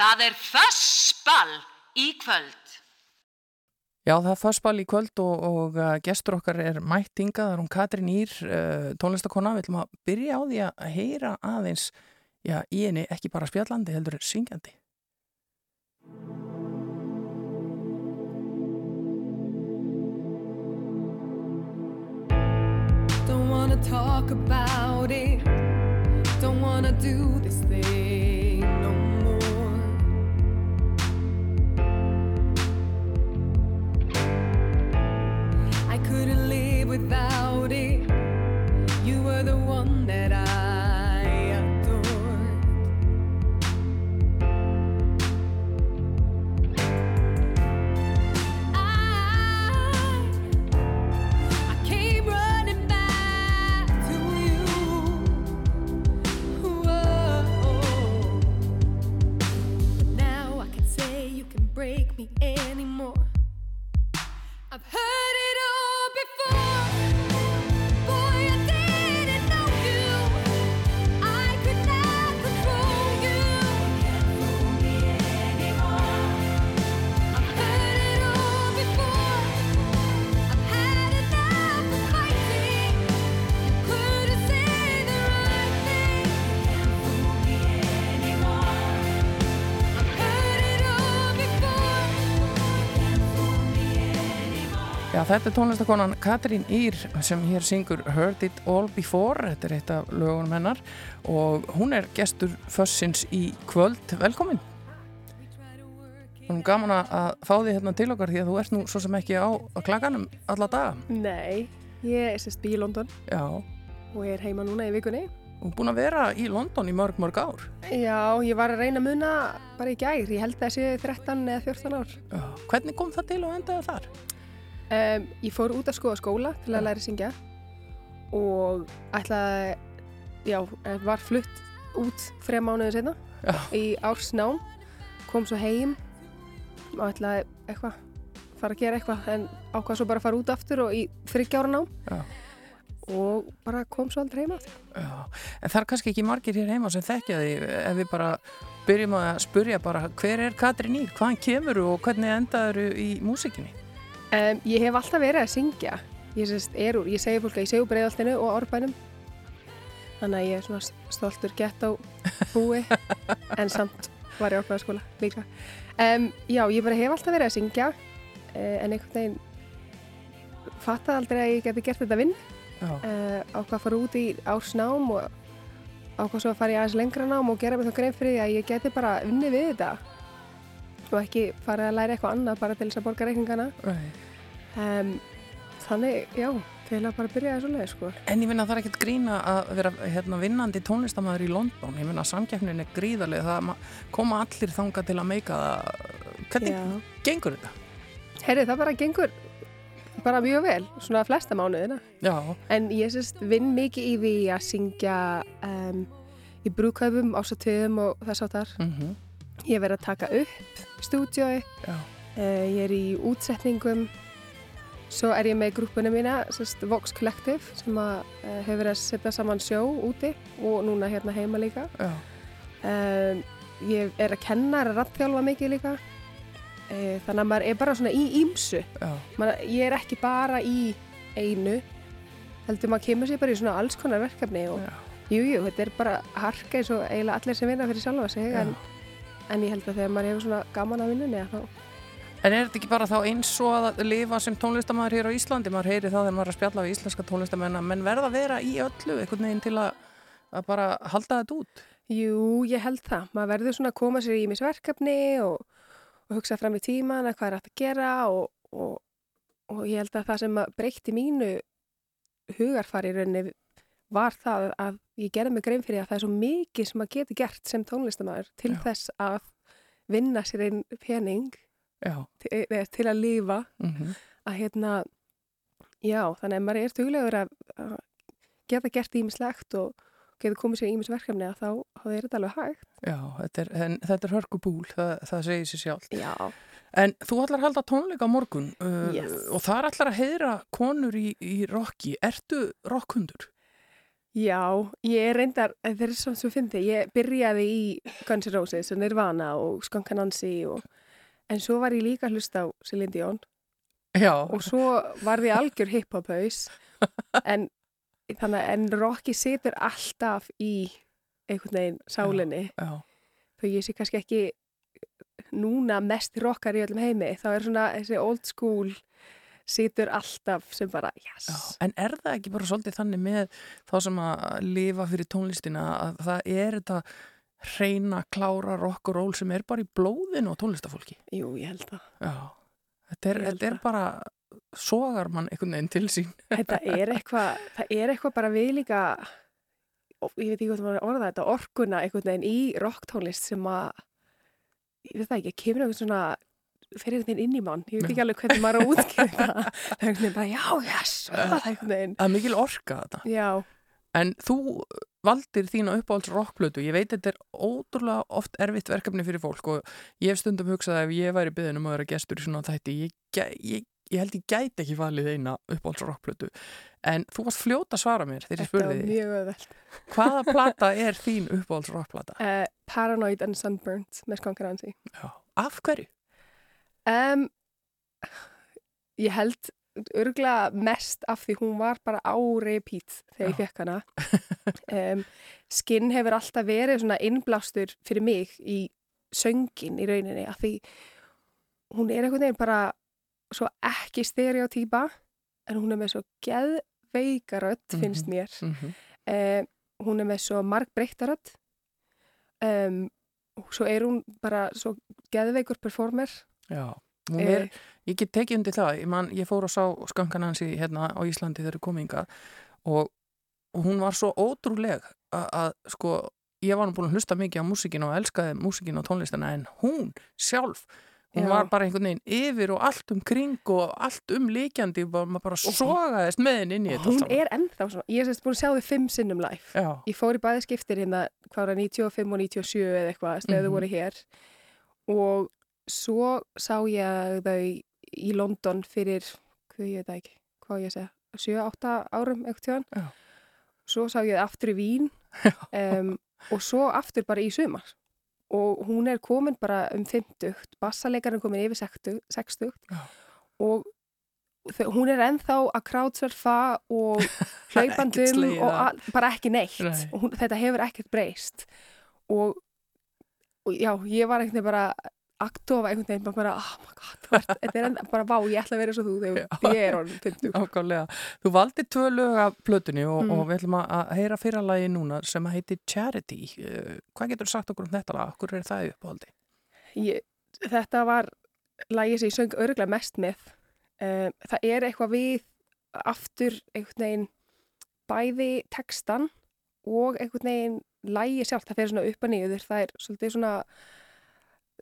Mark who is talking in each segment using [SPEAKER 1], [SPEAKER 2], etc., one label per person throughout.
[SPEAKER 1] Það er fössball í kvöld.
[SPEAKER 2] Já, það er fössball í kvöld og, og uh, gestur okkar er mætt Inga, það er hún Katrín Ír, uh, tónlistakona. Við ætlum að byrja á því að heyra aðeins já, í henni ekki bara spjallandi, heldur syngjandi.
[SPEAKER 3] Don't wanna talk about it. Don't wanna do this thing
[SPEAKER 2] Já, þetta er tónlistakonan Katrín Ír sem hér syngur Heard It All Before, þetta er eitt af lögunum hennar og hún er gestur fössins í kvöld. Velkomin! Hún er gaman að fá því hérna til okkar því að þú ert nú svo sem ekki á klaganum alla daga.
[SPEAKER 4] Nei, ég er sérst bí í London
[SPEAKER 2] Já,
[SPEAKER 4] og er heima núna í vikunni.
[SPEAKER 2] og búin að vera í London í mörg, mörg ár.
[SPEAKER 4] Já, ég var að reyna muna bara í gær. Ég held sé 13 eða 14 ár.
[SPEAKER 2] Já. Hvernig kom það til og endaði þar?
[SPEAKER 4] Um, ég fór út að skoða skóla til að læra að syngja og ætlaði, já, eh, var flutt út þrejá mánuðið setna
[SPEAKER 2] Já.
[SPEAKER 4] í ársnám, kom svo heim og ætlaði eitthvað, fara að gera eitthvað en ákvað svo bara að fara út aftur og í þryggjára nám
[SPEAKER 2] Já.
[SPEAKER 4] og bara kom svo aldrei heima aftur.
[SPEAKER 2] Já, en það er kannski ekki margir hér heima sem þekkja því ef við bara byrjum að spurja bara hver er Katrín Ír, hvaðan kemur og hvernig endaður í músikinni?
[SPEAKER 4] Um, ég hef alltaf verið að syngja. Ég, er úr, ég segi fólk að ég segi úr breiðaltinu og árbænum. Þannig að ég er svona stoltur gett á búi, en samt var ég ákveða skóla líka. Um, já, ég bara hef alltaf verið að syngja, uh, en einhvern veginn fattaði aldrei að ég geti gert þetta vinn. Uh, ákvað að fara út í ársnám og ákvað svo að fara í aðeins lengra nám og gera mig þá grein fyrir því að ég geti bara unnið við þetta og ekki fara að læra eitthvað annað bara til þess að borga reikningana. Um, þannig, já, til að bara byrja þessu leið, sko.
[SPEAKER 2] En ég minna það er ekkert grína að vera hérna, vinnandi tónlistamæður í London. Ég minna að samkeppnin er gríðarlega. Það ma- koma allir þanga til að meika það. Hvernig
[SPEAKER 4] Já.
[SPEAKER 2] gengur þetta?
[SPEAKER 4] Herri, það bara gengur bara mjög vel, svona flesta mánuðina.
[SPEAKER 2] Já,
[SPEAKER 4] En ég sérst vinn mikið í því að syngja um, í brúkaupum, ásatöðum og þess áttar.
[SPEAKER 2] mm
[SPEAKER 4] Ég hef verið að taka upp stúdjói, uh, ég er í útsetningum, svo er ég með grúpunum mína, sérst Vox Collective, sem að, uh, hefur verið að setja saman sjó úti og núna hérna heima líka. Um, ég er að kenna, er að rattþjálfa mikið líka. Uh, þannig að maður er bara svona í ímsu. ég er ekki bara í einu, heldur maður kemur sér bara í svona alls konar verkefni og
[SPEAKER 2] Já.
[SPEAKER 4] jú, jú, þetta er bara harka eins og eiginlega allir sem vinna fyrir sjálfa sig, en, en ég held að þegar maður hefur svona gaman að vinnunni, að þá,
[SPEAKER 2] En er þetta ekki bara þá eins og að lifa sem tónlistamæður hér á Íslandi? Maður heyri það þegar maður er að spjalla við íslenska tónlistamenn menn verða að vera í öllu einhvern veginn til að, að bara halda þetta út.
[SPEAKER 4] jú, ég held það. Maður verður svona að koma sér í misverkefni og, og hugsa fram í tíman að hvað er að gera og, og, og ég held að það sem breytti mínu hugarfari í rauninni var það að ég gerði mig grein fyrir að það er svo mikið sem að geti gert sem tónlistamæður til
[SPEAKER 2] Já.
[SPEAKER 4] þess að vinna sér einn pening til, eh, til að lifa
[SPEAKER 2] mm
[SPEAKER 4] að hérna já, þannig að maður er tuglegur að, að geta gert ímislegt og geta komið sér ímis verkefni að þá, þá er þetta alveg hægt.
[SPEAKER 2] já þetta, er, en, þetta er hörkubúl, það, það segir sér sjálf.
[SPEAKER 4] Já.
[SPEAKER 2] En þú ætlar að halda tónleika á morgun uh,
[SPEAKER 4] Yes.
[SPEAKER 2] og það er allar að heyra konur í, í rocki. Ertu rockhundur?
[SPEAKER 4] Já, ég er reyndar, þeir eru svona svo fyndi, ég byrjaði í Guns N' Roses og Nirvana og Skunk Anansi og, en svo var ég líka að hlusta á Celine Dion.
[SPEAKER 2] Já,
[SPEAKER 4] og svo var því algjör hip-hop haus en, þannig, en Rocky situr alltaf í einhvern veginn sálinni.
[SPEAKER 2] Já,
[SPEAKER 4] þó ég sé kannski ekki núna mest rockar í öllum heimi. Þá er svona þessi old school situr alltaf sem bara yes
[SPEAKER 2] já. En er það ekki bara svolítið þannig með þá sem að lifa fyrir tónlistina að það er þetta hreina, klára rock og roll sem er bara í blóðinu á tónlistafólki?
[SPEAKER 4] Jú, ég held það
[SPEAKER 2] Já, þetta er, þetta er bara sogar mann einhvern veginn til sín.
[SPEAKER 4] þetta er eitthvað það er eitthvað bara við líka ég veit ekki hvað það var að orða þetta orkuna einhvern veginn í rocktónlist sem að ég veit það ekki, kemur einhvern svona fyrir einhvern veginn inn í mann ég veit ekki alveg hvernig maður á að útskýra það er einhvern veginn bara, já, yes, það er einhvern veginn
[SPEAKER 2] Það er mikil orka þetta.
[SPEAKER 4] já,
[SPEAKER 2] En þú valdir þína uppáhalds rockplötu. Ég veit þetta er ótrúlega oft erfitt verkefni fyrir fólk og ég hef stundum hugsað að ef ég væri byggðin um að vera gestur í svona þætti, ég, ég, ég held ég gæti ekki valið eina uppáhalds rockplötu. En þú varst fljóta að svara mér þegar ég spurði því. Hvaða plata er þín uppáhalds rockplata?
[SPEAKER 4] uh, Paranoid and Sunburnt með skonkaransi.
[SPEAKER 2] Af hverju?
[SPEAKER 4] Um, ég held örgulega mest af því hún var bara á repeat þegar ég
[SPEAKER 2] Já.
[SPEAKER 4] fekk hana um, skinn hefur alltaf verið svona innblástur fyrir mig í söngin í rauninni af því hún er einhvern veginn bara svo ekki stereotýpa en hún er með svo geðveikarödd
[SPEAKER 2] Mhm.
[SPEAKER 4] finnst mér
[SPEAKER 2] Mm -hmm.
[SPEAKER 4] um, hún er með svo margbreyttarödd um, og svo er hún bara svo geðveikur performer
[SPEAKER 2] Já. Hún
[SPEAKER 4] Eh,
[SPEAKER 2] er, ég get tekið undir það. Ég, man, ég fór og sá skankan hans í, hérna á Íslandi þegar kominga og, og hún var svo ótrúleg að, sko, ég var búin að hlusta mikið á músikinu og elskaði músikinu og tónlistina en hún sjálf, hún
[SPEAKER 4] Já.
[SPEAKER 2] var bara einhvern veginn yfir og allt um kring og allt um líkjandi og maður bara sogaðist með henni inn í þetta
[SPEAKER 4] hún
[SPEAKER 2] allt saman.
[SPEAKER 4] er ennþá svona, ég er sérst búin að sjá þau fimm sinnum live
[SPEAKER 2] Já,
[SPEAKER 4] ég fór í bæði skiptir hérna hvað var það, 95 og 97 eða eitthvað sleðu
[SPEAKER 2] Mhm.
[SPEAKER 4] voru hér og svo sá ég þau í London fyrir hvað ég veit ekki, hvað ég segja 7-8 árum eitthvað tjóðan
[SPEAKER 2] Já.
[SPEAKER 4] svo sá ég þau aftur í Vín um, og svo aftur bara í sumar og hún er komin bara um 50, bassalegarinn komin yfir 60, 60
[SPEAKER 2] Já.
[SPEAKER 4] og hún er ennþá að krátsverfa og
[SPEAKER 2] Ekkert
[SPEAKER 4] hlaupandum og
[SPEAKER 2] af.
[SPEAKER 4] al, bara ekki neitt
[SPEAKER 2] Nei.
[SPEAKER 4] og hún, þetta hefur ekkert breyst og, og já, ég var veginn bara aktofa einhvern veginn bara, bara oh my god, þetta er enda, bara vá, ég ætla að vera eins og þú þegar ég er orðin 50
[SPEAKER 2] ákvæmlega. Þú valdi tvö lög af plötunni og,
[SPEAKER 4] Mm.
[SPEAKER 2] og við ætlum að- heyra fyrra lagi núna sem að heiti Charity. Uh, hvað getur þú sagt okkur um þetta lag? Hvor er það uppáhaldi?
[SPEAKER 4] ég, þetta var lagið sem ég söng örgulega mest með um, það er eitthvað við aftur einhvern veginn bæði textan og einhvern veginn lagið sjálf, það fer svona upp að niður það er svolítið svona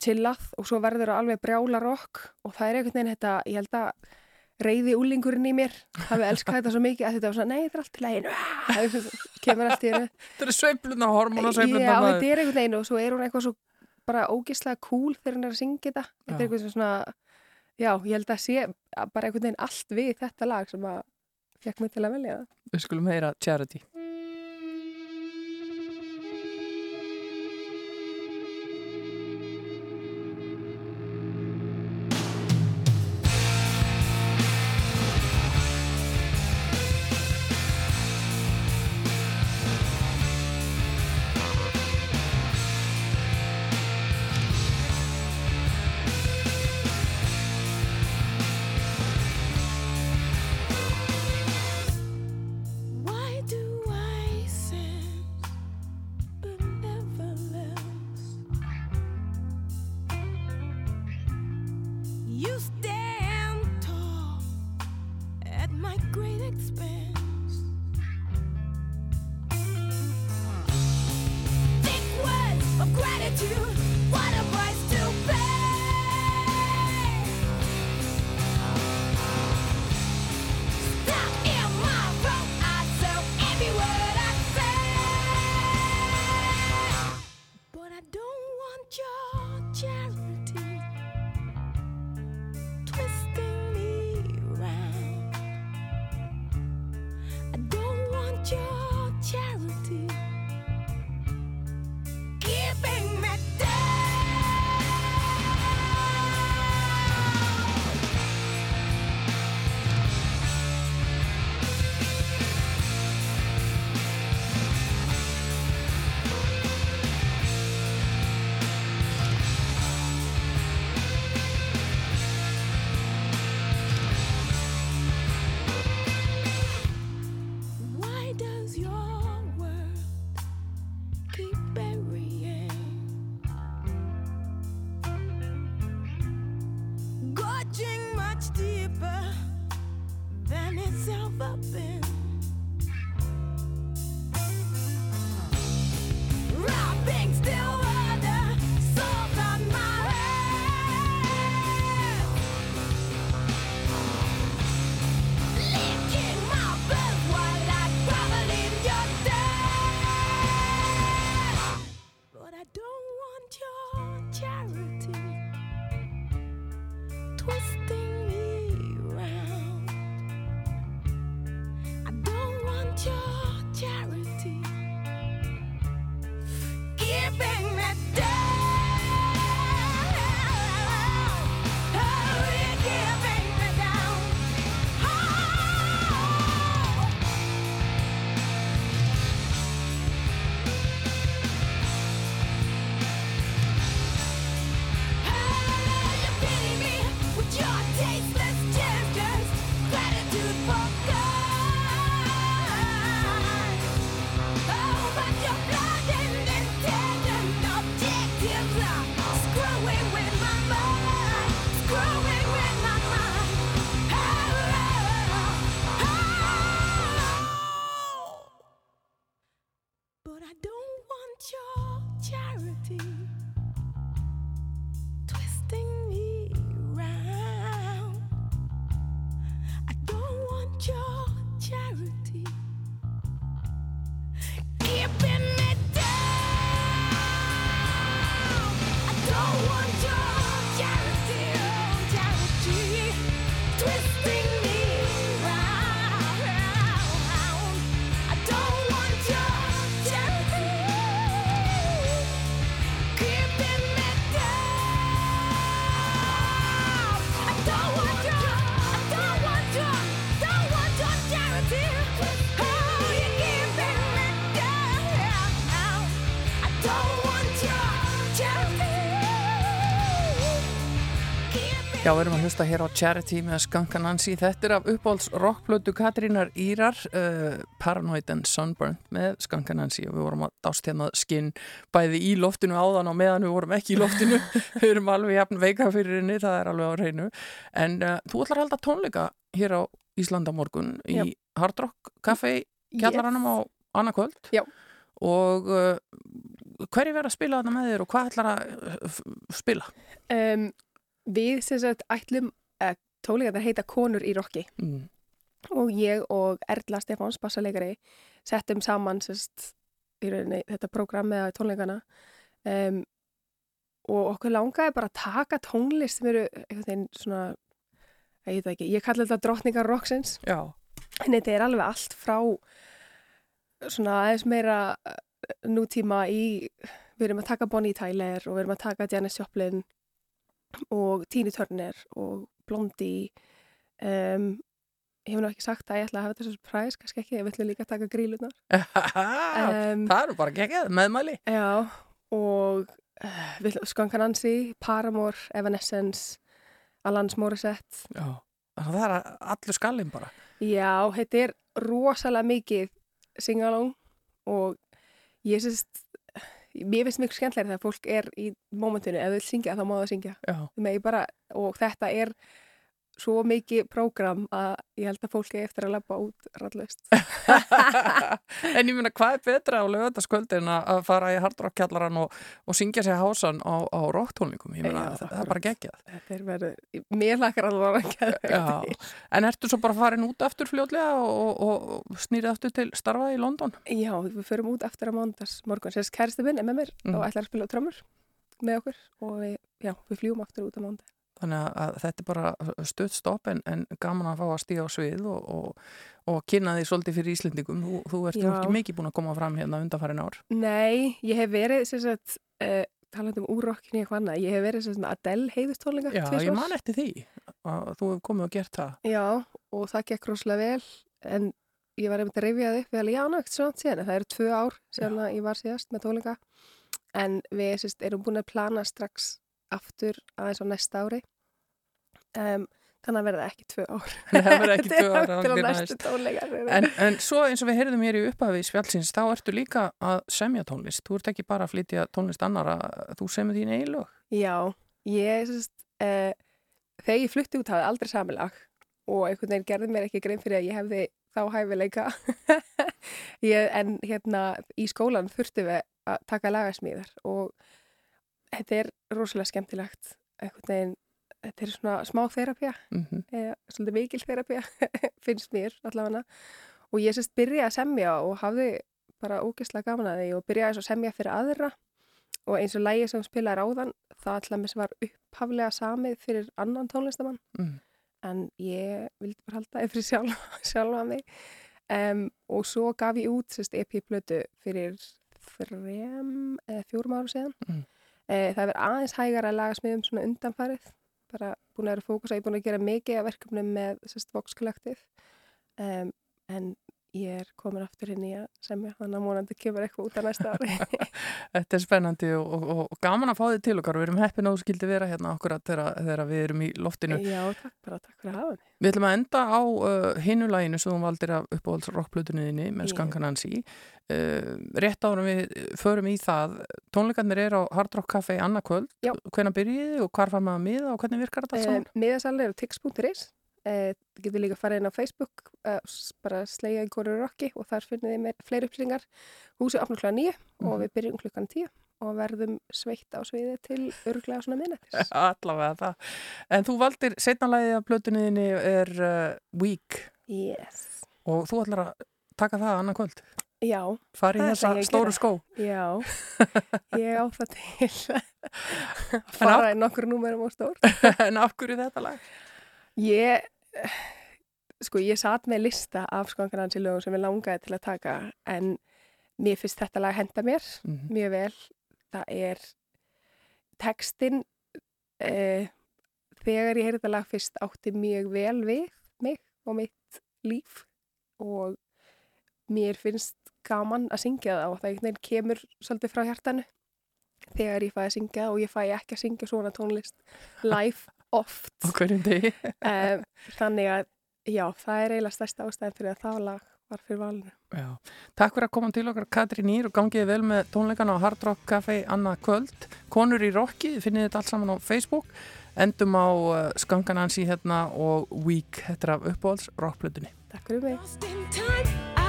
[SPEAKER 4] chillað og svo verður það alveg brjála rock og það er einhvern veginn þetta, ég held að reyði úlingurinn í mér hafi elskað þetta svo mikið að þetta var svona, nei, þetta er allt til læginu kemur allt í hennu
[SPEAKER 2] Þetta er sveifluna, hormóna
[SPEAKER 4] Já,
[SPEAKER 2] sveifluna.
[SPEAKER 4] þetta er einhvern veginn og svo er hún eitthvað svo bara ógislega cool þegar hún er að syngja þetta. Þetta
[SPEAKER 2] Já.
[SPEAKER 4] er eitthvað svona, já, ég held að sé bara einhvern veginn allt við þetta lag sem að fekk mig til að velja það.
[SPEAKER 2] Við skulum heyra Charity.
[SPEAKER 3] Christmas.
[SPEAKER 2] Já, við erum að hlusta hér á Charity með Skanka Nancy. Þetta er af uppáhalds rockplötu Katrínar Írar, uh, Paranoid and Sunburnt með Skanka Nancy og við vorum að dást hérna skinn bæði í loftinu áðan og meðan við vorum ekki í loftinu. við erum alveg jafn veika fyrir henni, það er alveg á hreinu. En uh, þú ætlar að halda tónleika hér á Íslanda morgun í
[SPEAKER 4] Já.
[SPEAKER 2] Hard Rock Café kjallaranum á annarkvöld.
[SPEAKER 4] Já.
[SPEAKER 2] Og uh, hverju verður að spila þarna með þér og hvað ætlar að uh, spila?
[SPEAKER 4] Um, við sem sagt ætlum uh, tónleikar heita Konur í rocki
[SPEAKER 2] Mm.
[SPEAKER 4] og ég og Erla Stefáns, bassaleikari, settum saman sérst, í rauninni þetta prógram með tónleikana um, og okkur langaði bara að taka tónlist sem eru svona, ég veit ekki, ég kalli þetta drottningar rocksins en þetta er alveg allt frá svona aðeins meira eh, nútíma í við erum að taka Bonnie Tyler og við erum að taka Janis Joplin og Tina Turner og Blondie um, ég hef nú ekki sagt að ég ætla að hafa þessu surprise, kannski ekki, ég vil líka taka grílunar um,
[SPEAKER 2] það eru bara geggjað, meðmæli.
[SPEAKER 4] Já, og uh, Skanka Nancy, Paramore, Evanescence, Alanis Morissette.
[SPEAKER 2] Já. Að það er allur skallin bara.
[SPEAKER 4] Já, þetta er rosalega mikið singalong og ég sést, mér finnst miklu skemmtlegri þegar fólk er í mómentinu, ef þau vil syngja þá má það syngja. Bara, og þetta er svo mikið prógram að ég held að fólk er eftir að labba út rallust.
[SPEAKER 2] En ég meina, hvað er betra á lögataskvöld en að að fara í hardrockkjallaran og, og syngja sér hásan á, á rocktónleikum ég
[SPEAKER 4] Já,
[SPEAKER 2] það, það er bara geggjað
[SPEAKER 4] er mér lakar alveg að gera
[SPEAKER 2] Já. En ertu svo bara farin út aftur fljótlega og, og, og snýrið aftur til starfa í London?
[SPEAKER 4] Já, við förum út eftir að mándags morgun. Sérst kæristi minn er með mér
[SPEAKER 2] Mm.
[SPEAKER 4] og ætlar að spila á trömmur með okkur og við, já, við fljúum aftur út á mándag.
[SPEAKER 2] Þannig að, þetta er bara stutt stopp en, en gaman að fá að stíga á svið og, og, og kynna því svolítið fyrir Íslendingum. Þú, þú ert ekki mikið búin að koma fram hérna undanfærin ár.
[SPEAKER 4] Nei, ég hef verið, sem sagt, uh, talandi um úrrokkinu eitthvað annað, ég hef verið sem sagt Adele heiðustónleika
[SPEAKER 2] Já, ég man eftir því að þú hefur komið og gert það.
[SPEAKER 4] Já, og það gekk rosalega vel, en ég var einmitt að upp, við alveg, já, nátt svona síðan, það eru tvö ár að ég var síðast með tónleika, en við sem sagt, erum búin að plana strax aftur aðeins á næsta ári, um, þannig að verða ekki tvö ár.
[SPEAKER 2] Það verður ekki tvö ár,
[SPEAKER 4] Til
[SPEAKER 2] hvenær
[SPEAKER 4] næstu
[SPEAKER 2] næst.
[SPEAKER 4] tónleikar.
[SPEAKER 2] En, en svo eins og við heyrðum hér í upphafi spjálsins, þá ertu líka að semja tónlist. Þú ert ekki bara að flytja tónlist annara, þú semur þín eigin lög.
[SPEAKER 4] Já, ég sérst, uh, þegar ég flutti út hafði aldrei samilag og einhvern veginn gerði mér ekki grein fyrir að ég hefði þá hæfileika ég, en hérna í skólan þurftu við að taka lagasmíðar og þetta er rosalega skemmtilegt einhvern veginn, þetta er svona smá þerapja
[SPEAKER 2] Mm
[SPEAKER 4] eða svolítið mikil þerapja finnst mér allavega. Og ég sérst byrjaði að semja og hafði bara ógeðslega gaman að því og byrjaði að semja fyrir aðra. Og eins og lægi sem spilaði ráðan það allavega var upphaflega samið fyrir annan tónlistamann
[SPEAKER 2] Mm.
[SPEAKER 4] en ég vildi bara halda það fyrir sjálf, sjálfa mig. Um, og svo gaf ég út sérst EP-plötu fyrir þrem eða fjórum ára síðan.
[SPEAKER 2] Mm.
[SPEAKER 4] Eh, það verður aðeins hægar að laga smiðum svona undanfarið bara búin að vera fókusa, ég er búin að gera mikið af verkefnum með Vox Collective. Um, en ég er komin aftur inn í að semja þannig að múnandi kemur eitthvað út á næsta ári
[SPEAKER 2] Þetta er spennandi og, og, og gaman að fá þið til okkar og við erum heppin að þú skildi vera hérna akkurat þegar, við erum í loftinu.
[SPEAKER 4] Já, takk bara, takk fyrir að hafa mig
[SPEAKER 2] Við ætlum að enda á uh, hinulæginu sem þú valdir af uppáhalds rockplutuninni með. Skankanansi. Uh, rétt árum við förum í það. Tónleikarnir eru á Hard Rock Café annarkvöld. Hvenær byrjiði og hvar fær maður miða og hvernig virkar þetta allt
[SPEAKER 4] um,
[SPEAKER 2] saman?
[SPEAKER 4] Miðasalni tix.is uh, getur líka að fara inn á Facebook uh, bara slegja einhverju rocki og þar finnir þið meir, fleiri upplýsingar húsið opnar klukkan 9 og
[SPEAKER 2] Mhm.
[SPEAKER 4] við byrjum klukkan 10 og verðum sveitt á sviði til örglega svona minnættis
[SPEAKER 2] Allavega það. En þú valdir, setnalægið af plötuninni er uh, Week
[SPEAKER 4] Yes
[SPEAKER 2] og þú ætlar að taka það annarkvöld.
[SPEAKER 4] Já,
[SPEAKER 2] Farið í þessa stóru skó.
[SPEAKER 4] Já, ég á það til að fara í nokkur númerum og stór.
[SPEAKER 2] en af hverju þetta lag?
[SPEAKER 4] Ég, sko, ég satt með lista af skongarhansi lögum sem ég langaði til að taka en mér finnst þetta lag henda mér
[SPEAKER 2] Mhm.
[SPEAKER 4] mjög vel. Það er textin, eh, þegar ég heyrði þetta lag fyrst átti mjög vel við mig og mitt líf og mér finnst gaman að syngja það og það kemur svolítið frá hjartanu þegar ég fæ að syngja og ég fæ ekki að syngja svona tónlist live oft
[SPEAKER 2] Á hverjum degi?
[SPEAKER 4] um, þannig að já, það er eiginlega stærsta ástæðin fyrir að það lag var fyrir valinu
[SPEAKER 2] Já. Takk fyrir að koma til okkar Katrín Ír og gangiði vel með tónleikana á Hard Rock Café annað kvöld. Konur í rocki, þið finnið þetta allt saman á Facebook. Endum á uh, Skankanansi hérna og Week, þetta er af uppáhalds rockplutinni.
[SPEAKER 4] Takk fyrir mig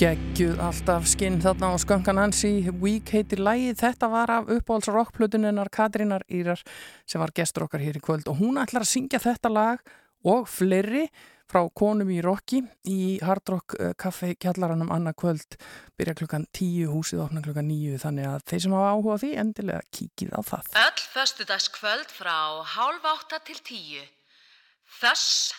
[SPEAKER 2] Geggjuð alltaf skinn þarna á skönkan hans í Week heitir lægið. Þetta var af uppáhalds rockplutuninnar Katrínar Írar sem var gestur okkar hér í kvöld og hún ætlar að syngja þetta lag og fleiri frá konum í rocki í Hard Rock kaffe kjallaranum annað kvöld byrja klukkan 10, húsið opna klukkan 9 þannig að þeir sem hafa áhuga því endilega kíkið á það.
[SPEAKER 1] Öll föstudagskvöld frá hálf átta til tíu. Þess